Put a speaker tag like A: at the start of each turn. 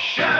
A: show.